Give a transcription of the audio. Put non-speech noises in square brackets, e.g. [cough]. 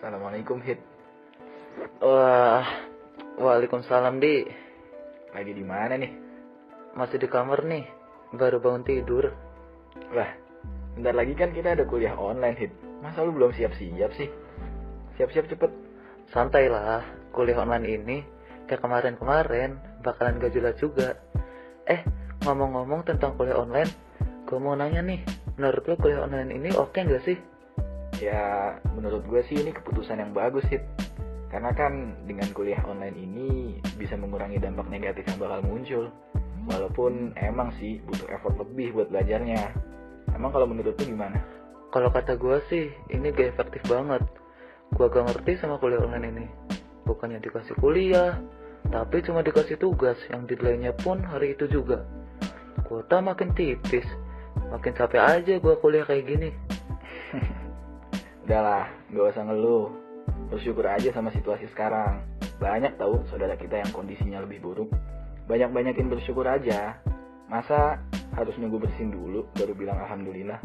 Assalamualaikum Hit. Wah, waalaikumsalam di. Lagi di mana nih? Masih di kamar nih, baru bangun tidur. Wah, bentar lagi kan kita ada kuliah online Hit. Masa lu belum siap-siap sih? Siap-siap cepet. Santai lah, kuliah online ini kayak kemarin-kemarin bakalan gak jelas juga. Eh, ngomong-ngomong tentang kuliah online, gue mau nanya nih, menurut lo kuliah online ini oke nggak sih? Ya, menurut gue sih ini keputusan yang bagus Hit. Karena kan dengan kuliah online ini bisa mengurangi dampak negatif yang bakal muncul. Walaupun emang sih butuh effort lebih buat belajarnya. Emang kalau menurut lu gimana? Kalau kata gue sih, ini gak efektif banget. Gue gak ngerti sama kuliah online ini. Bukannya dikasih kuliah, tapi cuma dikasih tugas yang deadline-nya pun hari itu juga. Kuota makin tipis, makin capek aja gue kuliah kayak gini. [laughs] Udahlah, gak usah ngeluh. Bersyukur aja sama situasi sekarang. Banyak tahu saudara kita yang kondisinya lebih buruk. Banyak-banyakin bersyukur aja. Masa harus nunggu bersin dulu baru bilang alhamdulillah.